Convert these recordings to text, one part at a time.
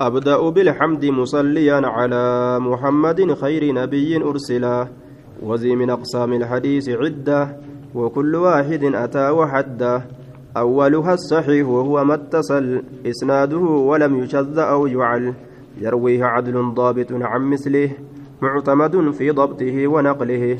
أبدأ بالحمد مصليا على محمد خير نبي أرسلا وذي من أقسام الحديث عدة وكل واحد أتى وحده أولها الصحيح وهو ما اتصل إسناده ولم يشذ أو يعل. يرويه عدل ضابط عن مثله معتمد في ضبطه ونقله.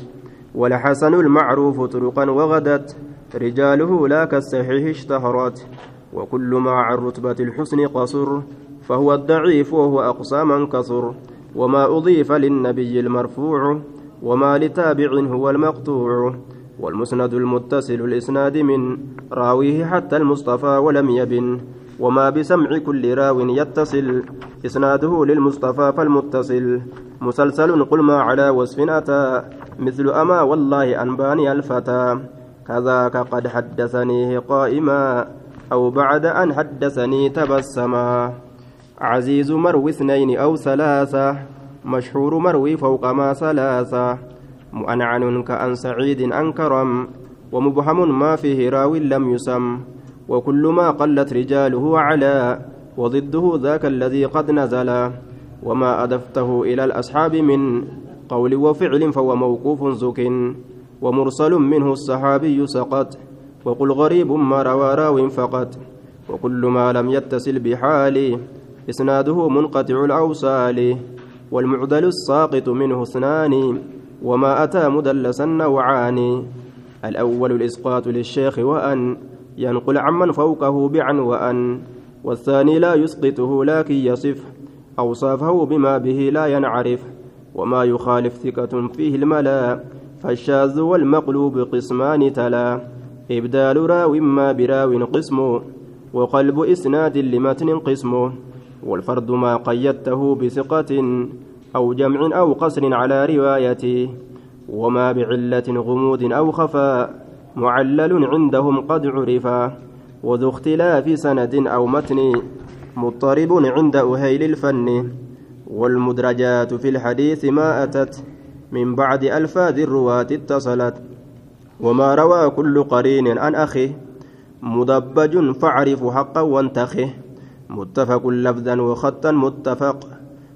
والحسن المعروف طرقا وغدت رجاله لا كالصحيح اشتهرت. وكل ما عن رتبة الحسن قصر. فهو الضعيف وهو أقصى من كثر وما أضيف للنبي المرفوع وما لتابع هو المقطوع والمسند المتصل الإسناد من راويه حتى المصطفى ولم يبن وما بسمع كل راو يتصل إسناده للمصطفى فالمتصل. مسلسل قل ما على وصف أتى مثل أما والله أنباني الفتى. كذاك قد حدثنيه قائما أو بعد أن حدثني تبسما. عزيز مروي اثنين أو ثلاثة مشهور مروي فوق ما ثلاثة مؤنعن كأن سعيد أنكرم ومبهم ما فيه راو لم يسم وكل ما قلت رجاله على وضده ذاك الذي قد نزل وما أدفته إلى الأصحاب من قول وفعل فهو موقوف زك ومرسل منه الصحابي سقط وقل غريب ما روى راو فقط وكل ما لم يتصل بحال إسناده منقطع الأوصال والمعدل الساقط منه اثنان وما أتى مدلسا نوعان. الأول الإسقاط للشيخ وأن ينقل عمن فوقه بعن وأن والثاني لا يسقطه لكن يصف أوصافه بما به لا ينعرف وما يخالف ثقة فيه الملا فالشاذ والمقلوب قسمان تلا. إبدال راو ما براو قسم وقلب إسناد لمتن قسم والفرد ما قيدته بثقة أو جمع أو قصر على روايته وما بعلة غموض أو خفاء معلل عندهم قد عرفا وذو اختلاف سند أو متن مضطرب عند أهيل الفن والمدرجات في الحديث ما أتت من بعد ألفاظ الرواة اتصلت. وما روى كل قرين عن أخيه مدبج فاعرف حقا وانتخه. متفق لفظا وخطا متفق.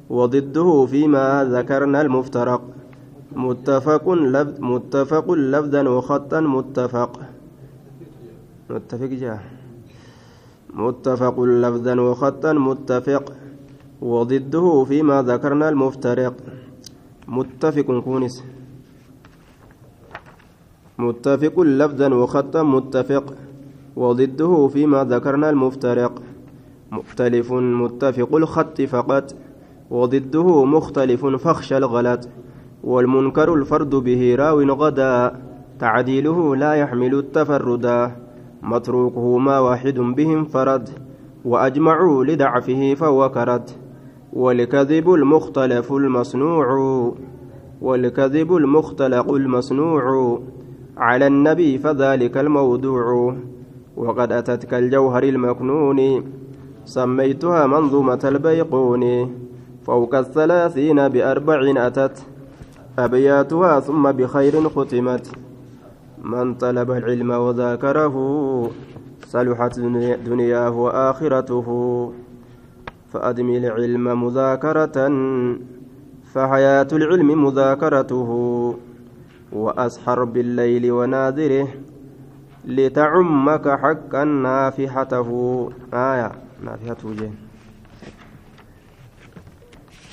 وضده فيما ذكرنا المفترق. متفق لفظ متفق لفظا وخطا متفق. متفق جاه متفق لفظا وخطا متفق. وضده فيما ذكرنا المفترق. متفق كونس. متفق لفظا وخطا متفق. وضده فيما ذكرنا المفترق. مختلف متفق الخط فقط. وضده مختلف فخشى الغلط. والمنكر الفرد به راو غدا. تعديله لا يحمل التفردا متروكه ما واحد بهم فرد. وأجمعوا لضعفه فهو والكذب المختلف المصنوع. والكذب المختلق المصنوع. على النبي فذلك الموضوع. وقد أتتك الجوهر المكنون. سميتها منظومة البيقون فوق الثلاثين بأربع أتت أبياتها ثم بخير ختمت من طلب العلم وذاكره صلحت دنياه وآخرته فأدم العلم مذاكرة فحياة العلم مذاكرته وأسحر بالليل وناذره لتعمك حقا نافحته. آية. نافحته جين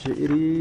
شعري